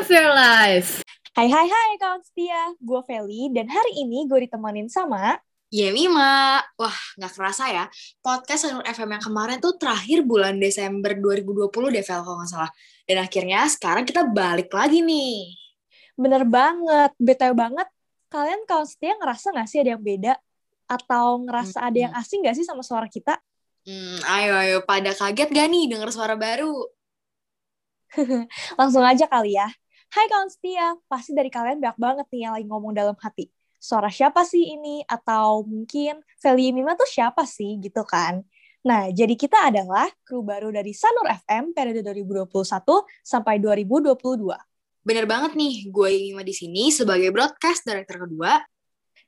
Of Your Life. Hai hai hai kawan setia, gue Feli dan hari ini gue ditemenin sama Yemima. Wah, nggak kerasa ya. Podcast Sanur FM yang kemarin tuh terakhir bulan Desember 2020 deh, Vel, kalau nggak salah. Dan akhirnya sekarang kita balik lagi nih. Bener banget, btw banget. Kalian kawan setia ngerasa gak sih ada yang beda? Atau ngerasa ada yang asing gak sih sama suara kita? Hmm, ayo, ayo. Pada kaget gak nih denger suara baru? Langsung aja kali ya. Hai kawan setia, pasti dari kalian banyak banget nih yang lagi ngomong dalam hati. Suara siapa sih ini? Atau mungkin Feli Mima tuh siapa sih gitu kan? Nah, jadi kita adalah kru baru dari Sanur FM periode 2021 sampai 2022. Bener banget nih, gue Yemima di sini sebagai broadcast director kedua.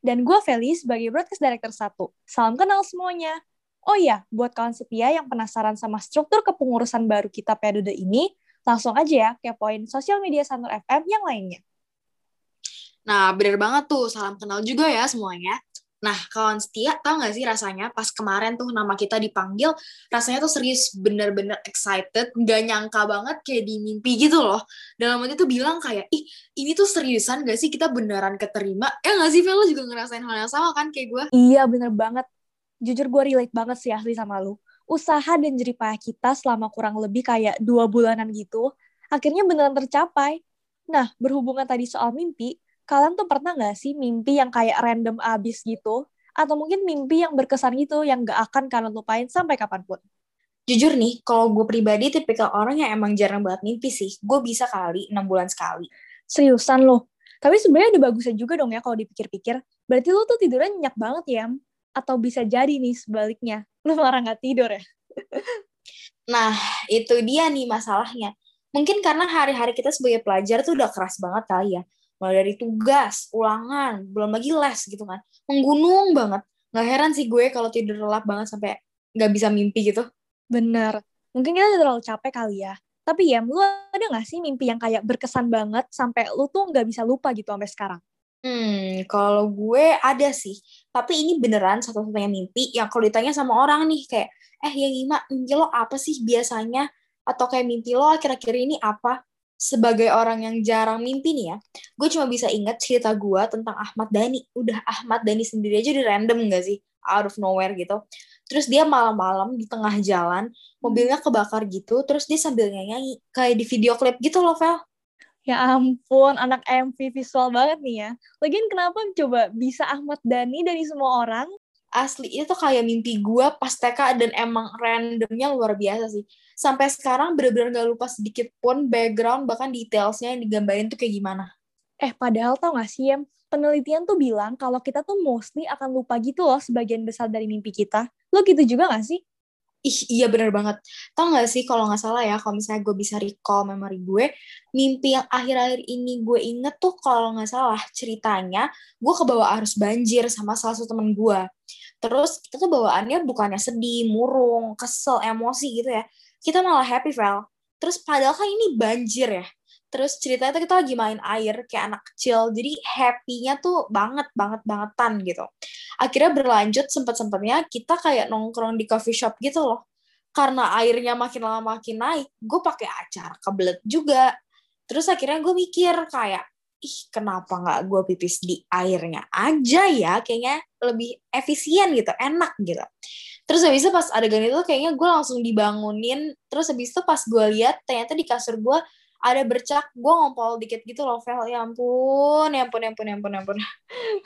Dan gue Feli sebagai broadcast director satu. Salam kenal semuanya. Oh iya, buat kawan setia yang penasaran sama struktur kepengurusan baru kita periode ini, Langsung aja ya kepoin sosial media Sanur FM yang lainnya. Nah, bener banget tuh. Salam kenal juga ya semuanya. Nah, kawan setia, tau gak sih rasanya pas kemarin tuh nama kita dipanggil, rasanya tuh serius bener-bener excited, gak nyangka banget kayak di mimpi gitu loh. Dalam waktu itu bilang kayak, ih ini tuh seriusan gak sih kita beneran keterima? Eh gak sih, Velo juga ngerasain hal yang sama kan kayak gue? Iya, bener banget. Jujur gue relate banget sih asli sama lu usaha dan jeripayah kita selama kurang lebih kayak dua bulanan gitu, akhirnya beneran tercapai. Nah, berhubungan tadi soal mimpi, kalian tuh pernah gak sih mimpi yang kayak random abis gitu? Atau mungkin mimpi yang berkesan gitu, yang gak akan kalian lupain sampai kapan pun? Jujur nih, kalau gue pribadi tipikal orang yang emang jarang banget mimpi sih. Gue bisa kali, enam bulan sekali. Seriusan loh. Tapi sebenarnya ada bagusnya juga dong ya kalau dipikir-pikir. Berarti lu tuh tidurnya nyenyak banget ya? Atau bisa jadi nih sebaliknya, lu malah nggak tidur ya? nah, itu dia nih masalahnya. Mungkin karena hari-hari kita sebagai pelajar tuh udah keras banget kali ya. Mulai dari tugas, ulangan, belum lagi les gitu kan. Menggunung banget. Nggak heran sih gue kalau tidur lelap banget sampai nggak bisa mimpi gitu. Bener. Mungkin kita terlalu capek kali ya. Tapi ya, lu ada nggak sih mimpi yang kayak berkesan banget sampai lu tuh nggak bisa lupa gitu sampai sekarang? Hmm, kalau gue ada sih. Tapi ini beneran satu-satunya mimpi yang kalau ditanya sama orang nih kayak, eh yang Ima, mimpi lo apa sih biasanya? Atau kayak mimpi lo akhir-akhir ini apa? Sebagai orang yang jarang mimpi nih ya, gue cuma bisa ingat cerita gue tentang Ahmad Dhani. Udah Ahmad Dhani sendiri aja udah random gak sih? Out of nowhere gitu. Terus dia malam-malam di tengah jalan, mobilnya kebakar gitu, terus dia sambil nyanyi kayak di video klip gitu loh, Vel. Ya ampun, anak MV visual banget nih ya. Lagian kenapa coba bisa Ahmad Dhani dari semua orang? Asli, itu kayak mimpi gue pas TK dan emang randomnya luar biasa sih. Sampai sekarang bener-bener gak lupa sedikit pun background, bahkan detailsnya yang digambarin tuh kayak gimana. Eh, padahal tau gak sih, ya, penelitian tuh bilang kalau kita tuh mostly akan lupa gitu loh sebagian besar dari mimpi kita. Lo gitu juga gak sih? Ih iya bener banget. Tau gak sih kalau nggak salah ya, kalau misalnya gue bisa recall memori gue, mimpi yang akhir-akhir ini gue inget tuh kalau nggak salah ceritanya, gue kebawa arus banjir sama salah satu temen gue. Terus kita tuh bawaannya bukannya sedih, murung, kesel, emosi gitu ya. Kita malah happy, Vel. Terus padahal kan ini banjir ya terus ceritanya tuh kita lagi main air kayak anak kecil. Jadi happy-nya tuh banget banget bangetan gitu. Akhirnya berlanjut sempet-sempetnya kita kayak nongkrong di coffee shop gitu loh. Karena airnya makin lama makin naik gue pakai acar kebelet juga. Terus akhirnya gue mikir kayak ih kenapa nggak gue pipis di airnya aja ya? Kayaknya lebih efisien gitu enak gitu. Terus habis itu pas adegan itu kayaknya gue langsung dibangunin. Terus habis itu pas gue lihat ternyata di kasur gue ada bercak gue ngompol dikit gitu loh Vel ya ampun ya ampun ya ampun ya ampun ya ampun.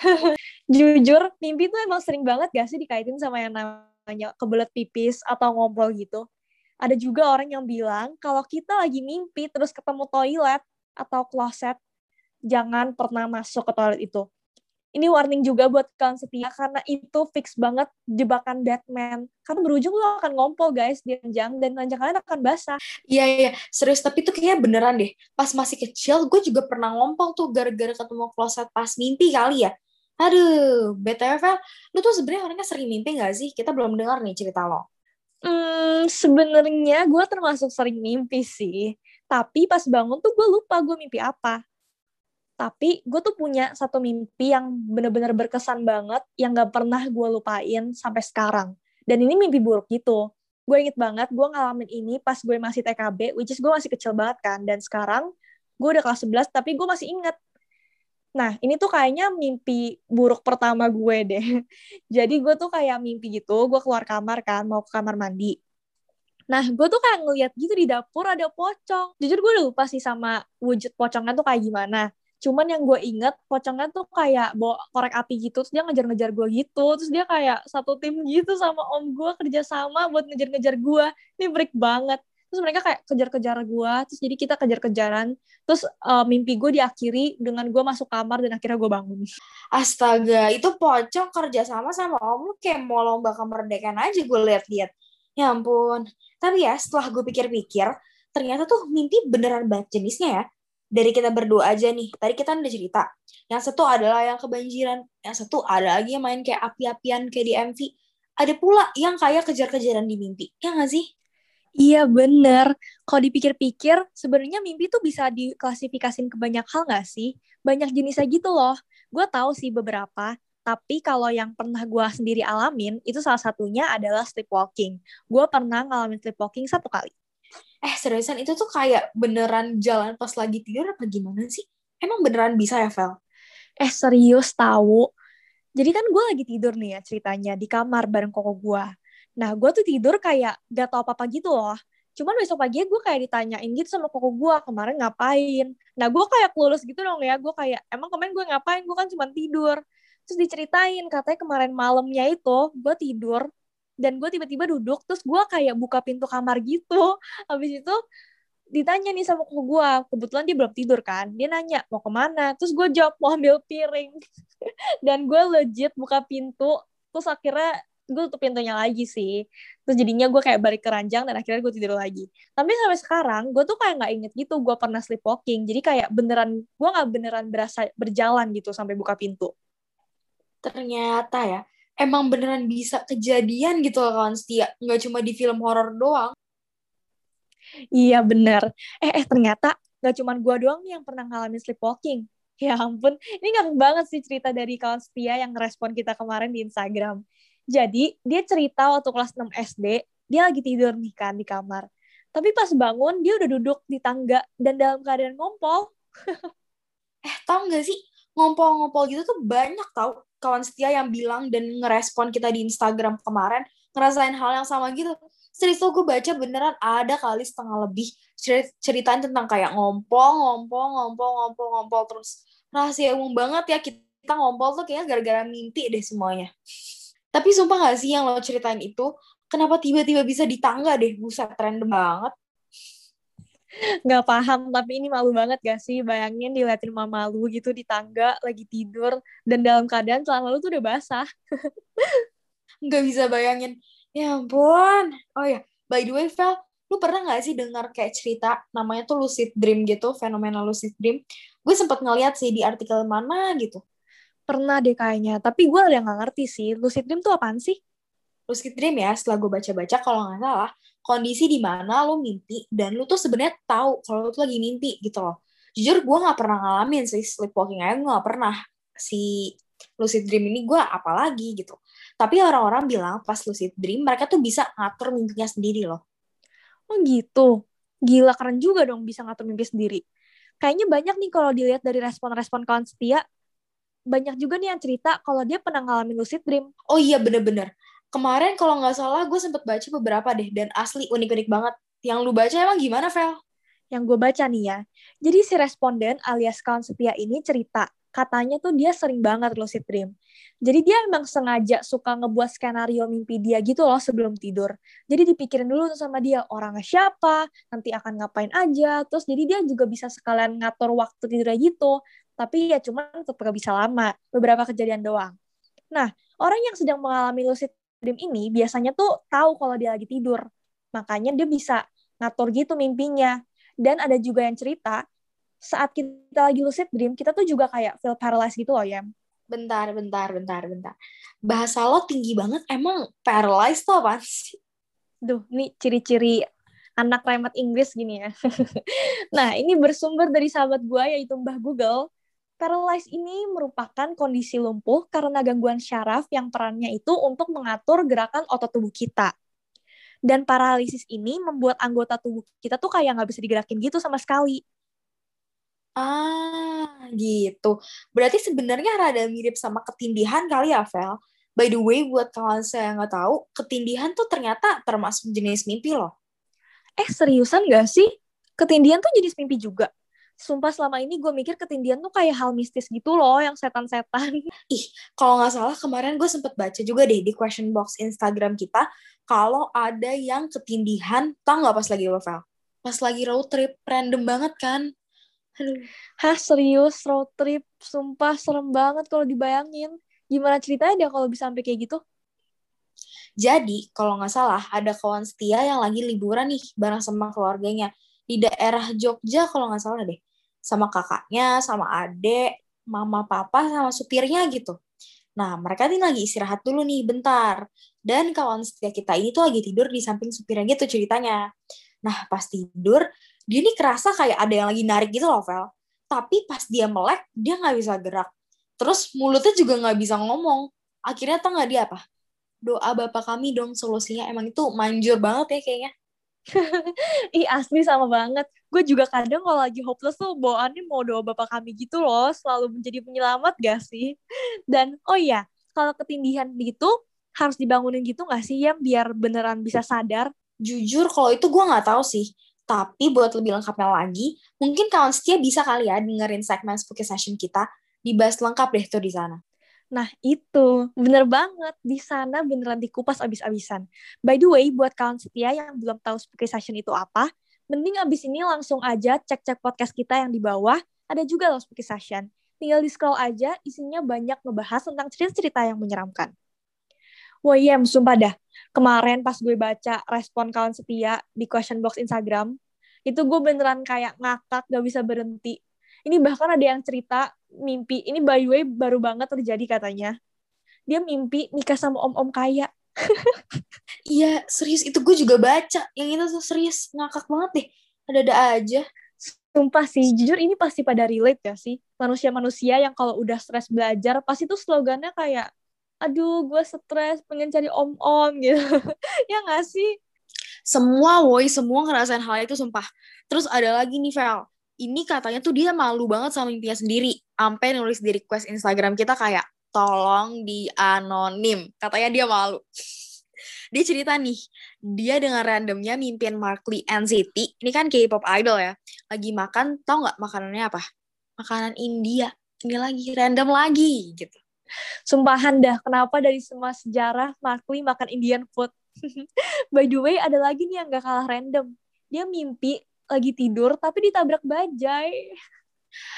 Jujur mimpi tuh emang sering banget gak sih dikaitin sama yang namanya kebelet pipis atau ngompol gitu? Ada juga orang yang bilang kalau kita lagi mimpi terus ketemu toilet atau kloset jangan pernah masuk ke toilet itu ini warning juga buat kalian setia karena itu fix banget jebakan Batman. Karena berujung lo akan ngompol guys di ranjang dan ranjang kalian akan basah. Iya iya serius tapi itu kayaknya beneran deh. Pas masih kecil gue juga pernah ngompol tuh gara-gara ketemu kloset pas mimpi kali ya. Aduh, BTW, lu tuh sebenarnya orangnya sering mimpi gak sih? Kita belum dengar nih cerita lo. Hmm, sebenarnya gue termasuk sering mimpi sih. Tapi pas bangun tuh gue lupa gue mimpi apa tapi gue tuh punya satu mimpi yang bener-bener berkesan banget yang gak pernah gue lupain sampai sekarang dan ini mimpi buruk gitu gue inget banget gue ngalamin ini pas gue masih TKB, which is gue masih kecil banget kan. Dan sekarang gue udah kelas 11 tapi gue masih inget. Nah, ini tuh kayaknya mimpi buruk pertama gue deh. Jadi gue tuh kayak mimpi gitu, gue keluar kamar kan, mau ke kamar mandi. Nah, gue tuh kayak ngeliat gitu di dapur ada pocong. Jujur gue lupa sih sama wujud pocongnya tuh kayak gimana. Cuman yang gue inget, pocongnya tuh kayak bawa korek api gitu, terus dia ngejar-ngejar gue gitu, terus dia kayak satu tim gitu sama om gue kerja sama buat ngejar-ngejar gue. Ini break banget. Terus mereka kayak kejar-kejar gue, terus jadi kita kejar-kejaran. Terus uh, mimpi gue diakhiri dengan gue masuk kamar dan akhirnya gue bangun. Astaga, itu pocong kerja sama sama om lu kayak mau lomba kemerdekaan aja gue liat-liat. Ya ampun. Tapi ya setelah gue pikir-pikir, ternyata tuh mimpi beneran banyak jenisnya ya. Dari kita berdua aja nih, tadi kita udah cerita. Yang satu adalah yang kebanjiran, yang satu ada lagi yang main kayak api-apian kayak di MV. Ada pula yang kayak kejar-kejaran di mimpi, ya nggak sih? Iya bener. Kalau dipikir-pikir, sebenarnya mimpi tuh bisa diklasifikasiin ke banyak hal nggak sih? Banyak jenisnya gitu loh. Gue tahu sih beberapa, tapi kalau yang pernah gue sendiri alamin, itu salah satunya adalah sleepwalking. Gue pernah ngalamin sleepwalking satu kali. Eh, seriusan itu tuh kayak beneran jalan pas lagi tidur apa gimana sih? Emang beneran bisa ya, Vel? Eh, serius tahu. Jadi kan gue lagi tidur nih ya ceritanya di kamar bareng koko gue. Nah, gue tuh tidur kayak gak tau apa-apa gitu loh. Cuman besok pagi gue kayak ditanyain gitu sama koko gue kemarin ngapain. Nah, gue kayak lulus gitu dong ya. Gue kayak, emang kemarin gue ngapain? Gue kan cuma tidur terus diceritain katanya kemarin malamnya itu gue tidur dan gue tiba-tiba duduk terus gue kayak buka pintu kamar gitu. Habis itu ditanya nih sama koko gue kebetulan dia belum tidur kan. Dia nanya mau ke mana? Terus gue jawab mau ambil piring. Dan gue legit buka pintu terus akhirnya gue tutup pintunya lagi sih. Terus jadinya gue kayak balik ke ranjang dan akhirnya gue tidur lagi. Tapi sampai sekarang gue tuh kayak nggak inget gitu gue pernah sleepwalking. Jadi kayak beneran gue nggak beneran berasa berjalan gitu sampai buka pintu. Ternyata ya emang beneran bisa kejadian gitu loh kawan. Setia nggak cuma di film horor doang. Iya bener. Eh eh ternyata nggak cuma gue doang nih yang pernah ngalamin sleepwalking. Ya ampun ini nggak banget sih cerita dari kawan setia yang respon kita kemarin di Instagram. Jadi dia cerita waktu kelas 6 SD dia lagi tidur nih kan di kamar. Tapi pas bangun dia udah duduk di tangga dan dalam keadaan ngompol. Eh tau gak sih? Ngompol-ngompol gitu tuh banyak tau kawan setia yang bilang dan ngerespon kita di Instagram kemarin ngerasain hal yang sama gitu. Serius tuh gue baca beneran ada kali setengah lebih ceritain tentang kayak ngompol, ngompol, ngompol, ngompol, ngompol terus. Rahasia umum banget ya kita ngompol tuh kayaknya gara-gara mimpi deh semuanya. Tapi sumpah gak sih yang lo ceritain itu, kenapa tiba-tiba bisa di tangga deh? Buset, random banget nggak paham tapi ini malu banget gak sih? Bayangin diliatin mama lu gitu di tangga lagi tidur dan dalam keadaan celana lu tuh udah basah. Nggak bisa bayangin. Ya ampun. Oh ya by the way Vel lu pernah nggak sih dengar kayak cerita namanya tuh lucid dream gitu fenomena lucid dream? Gue sempet ngeliat sih di artikel mana gitu. Pernah deh kayaknya tapi gue udah nggak ngerti sih. Lucid dream tuh apaan sih? Lucid dream ya setelah gue baca-baca kalau nggak salah kondisi di mana lo mimpi dan lo tuh sebenarnya tahu kalau lo tuh lagi mimpi gitu loh. Jujur gue nggak pernah ngalamin sih sleepwalking aja gue nggak pernah si lucid dream ini gue apalagi gitu. Tapi orang-orang bilang pas lucid dream mereka tuh bisa ngatur mimpinya sendiri loh. Oh gitu. Gila keren juga dong bisa ngatur mimpi sendiri. Kayaknya banyak nih kalau dilihat dari respon-respon kawan setia, banyak juga nih yang cerita kalau dia pernah ngalamin lucid dream. Oh iya bener-bener kemarin kalau nggak salah gue sempet baca beberapa deh dan asli unik-unik banget. Yang lu baca emang gimana, Vel? Yang gue baca nih ya. Jadi si responden alias kawan setia ini cerita, katanya tuh dia sering banget lucid dream. Jadi dia emang sengaja suka ngebuat skenario mimpi dia gitu loh sebelum tidur. Jadi dipikirin dulu sama dia orangnya siapa, nanti akan ngapain aja. Terus jadi dia juga bisa sekalian ngatur waktu tidurnya gitu. Tapi ya cuman tetap gak bisa lama, beberapa kejadian doang. Nah, orang yang sedang mengalami lucid dream ini biasanya tuh tahu kalau dia lagi tidur. Makanya dia bisa ngatur gitu mimpinya. Dan ada juga yang cerita, saat kita lagi lucid dream, kita tuh juga kayak feel paralyzed gitu loh ya. Bentar, bentar, bentar, bentar. Bahasa lo tinggi banget, emang paralyzed tuh apa sih? Duh, ini ciri-ciri anak remet Inggris gini ya. nah, ini bersumber dari sahabat gue yaitu Mbah Google Paralyzed ini merupakan kondisi lumpuh karena gangguan syaraf yang perannya itu untuk mengatur gerakan otot tubuh kita. Dan paralisis ini membuat anggota tubuh kita tuh kayak nggak bisa digerakin gitu sama sekali. Ah, gitu. Berarti sebenarnya rada mirip sama ketindihan kali ya, Vel? By the way, buat kawan saya yang nggak tahu, ketindihan tuh ternyata termasuk jenis mimpi loh. Eh, seriusan gak sih? Ketindihan tuh jenis mimpi juga? Sumpah selama ini gue mikir ketindihan tuh kayak hal mistis gitu loh, yang setan-setan. Ih, kalau nggak salah kemarin gue sempet baca juga deh di question box Instagram kita, kalau ada yang ketindihan, tau nggak pas lagi Vel? Pas lagi road trip, random banget kan? Aduh. Hah serius road trip? Sumpah serem banget kalau dibayangin. Gimana ceritanya dia kalau bisa sampai kayak gitu? Jadi, kalau nggak salah, ada kawan setia yang lagi liburan nih bareng sama keluarganya. Di daerah Jogja kalau nggak salah deh. Sama kakaknya, sama adek, mama papa, sama supirnya gitu. Nah, mereka ini lagi istirahat dulu nih, bentar. Dan kawan setia kita ini tuh lagi tidur di samping supirnya gitu ceritanya. Nah, pas tidur, dia nih kerasa kayak ada yang lagi narik gitu loh, Vel. Tapi pas dia melek, dia nggak bisa gerak. Terus mulutnya juga nggak bisa ngomong. Akhirnya tau nggak dia apa? Doa Bapak kami dong solusinya. Emang itu manjur banget ya kayaknya. Ih asli sama banget. Gue juga kadang kalau lagi hopeless tuh bawaannya mau doa Bapak kami gitu loh. Selalu menjadi penyelamat gak sih? Dan oh iya, kalau ketindihan gitu harus dibangunin gitu gak sih ya biar beneran bisa sadar? Jujur kalau itu gue nggak tahu sih. Tapi buat lebih lengkapnya lagi, mungkin kawan setia bisa kali ya dengerin segmen Spooky Session kita. Dibahas lengkap deh tuh di sana. Nah itu, bener banget. Di sana beneran dikupas abis-abisan. By the way, buat kawan setia yang belum tahu Spooky Session itu apa, mending abis ini langsung aja cek-cek podcast kita yang di bawah. Ada juga loh Spooky Session. Tinggal di scroll aja, isinya banyak ngebahas tentang cerita-cerita yang menyeramkan. Wah iya, sumpah dah. Kemarin pas gue baca respon kawan setia di question box Instagram, itu gue beneran kayak ngakak, gak bisa berhenti. Ini bahkan ada yang cerita mimpi, ini by the way baru banget terjadi katanya. Dia mimpi nikah sama om-om kaya. iya, serius. Itu gue juga baca. Yang itu tuh serius. Ngakak banget deh. Ada-ada aja. Sumpah sih, jujur ini pasti pada relate ya sih. Manusia-manusia yang kalau udah stres belajar, pasti tuh slogannya kayak aduh gue stres pengen cari om-om gitu ya gak sih semua woi semua ngerasain hal itu sumpah terus ada lagi nih Vel ini katanya tuh dia malu banget sama mimpinya sendiri. Sampai nulis di request Instagram kita kayak tolong di anonim katanya dia malu. Dia cerita nih dia dengan randomnya mimpin Lee NCT ini kan K-pop idol ya. Lagi makan tau nggak makanannya apa? Makanan India. Ini lagi random lagi gitu. Sumpahan dah, kenapa dari semua sejarah Mark Lee makan Indian food? By the way, ada lagi nih yang gak kalah random. Dia mimpi lagi tidur tapi ditabrak bajai.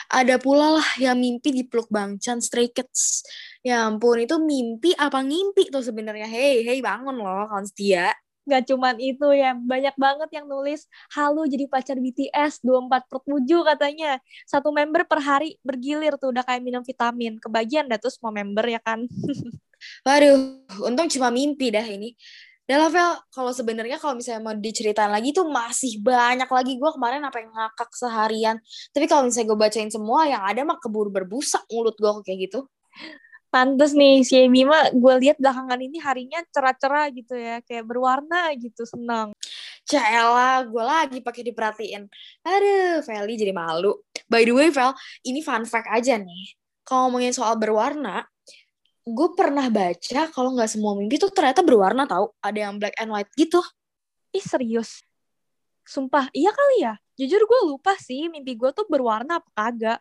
Ada pula lah yang mimpi dipeluk Bang Chan Stray Kids. Ya ampun, itu mimpi apa ngimpi tuh sebenarnya? Hei, hei bangun loh, kawan setia. Gak cuman itu ya, banyak banget yang nulis, halo jadi pacar BTS 24 per 7 katanya. Satu member per hari bergilir tuh, udah kayak minum vitamin. Kebagian dah tuh semua member ya kan. Waduh, untung cuma mimpi dah ini. Dan level kalau sebenarnya kalau misalnya mau diceritain lagi tuh masih banyak lagi gue kemarin apa yang ngakak seharian. Tapi kalau misalnya gue bacain semua yang ada mah keburu berbusa mulut gue kayak gitu. Pantes nih si Amy mah gue lihat belakangan ini harinya cerah-cerah gitu ya, kayak berwarna gitu, senang. Cela, gue lagi pakai diperhatiin. Aduh, Feli jadi malu. By the way, Vel, ini fun fact aja nih. Kalau ngomongin soal berwarna, gue pernah baca kalau nggak semua mimpi tuh ternyata berwarna tau. Ada yang black and white gitu. Ih serius? Sumpah, iya kali ya? Jujur gue lupa sih mimpi gue tuh berwarna apa kagak.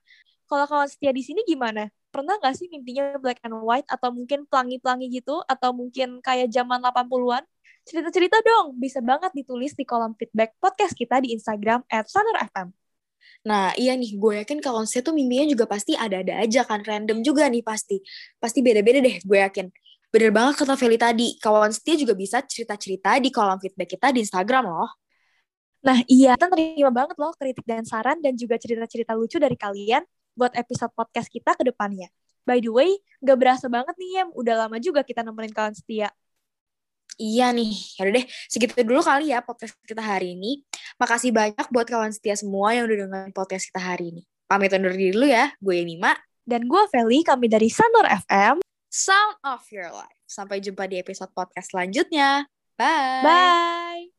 Kalau kawan setia di sini gimana? pernah gak sih mimpinya black and white atau mungkin pelangi-pelangi gitu atau mungkin kayak zaman 80-an? Cerita-cerita dong, bisa banget ditulis di kolom feedback podcast kita di Instagram at FM. Nah iya nih, gue yakin kawan saya tuh mimpinya juga pasti ada-ada aja kan, random juga nih pasti. Pasti beda-beda deh, gue yakin. Bener banget kata Feli tadi, kawan setia juga bisa cerita-cerita di kolom feedback kita di Instagram loh. Nah iya, kita terima banget loh kritik dan saran dan juga cerita-cerita lucu dari kalian buat episode podcast kita ke depannya. By the way, gak berasa banget nih, Yem. Udah lama juga kita nemenin kawan setia. Iya nih, yaudah deh, segitu dulu kali ya podcast kita hari ini. Makasih banyak buat kawan setia semua yang udah dengerin podcast kita hari ini. Pamit undur diri dulu ya, gue Nima. Dan gue Feli, kami dari Sanur FM. Sound of Your Life. Sampai jumpa di episode podcast selanjutnya. Bye. Bye.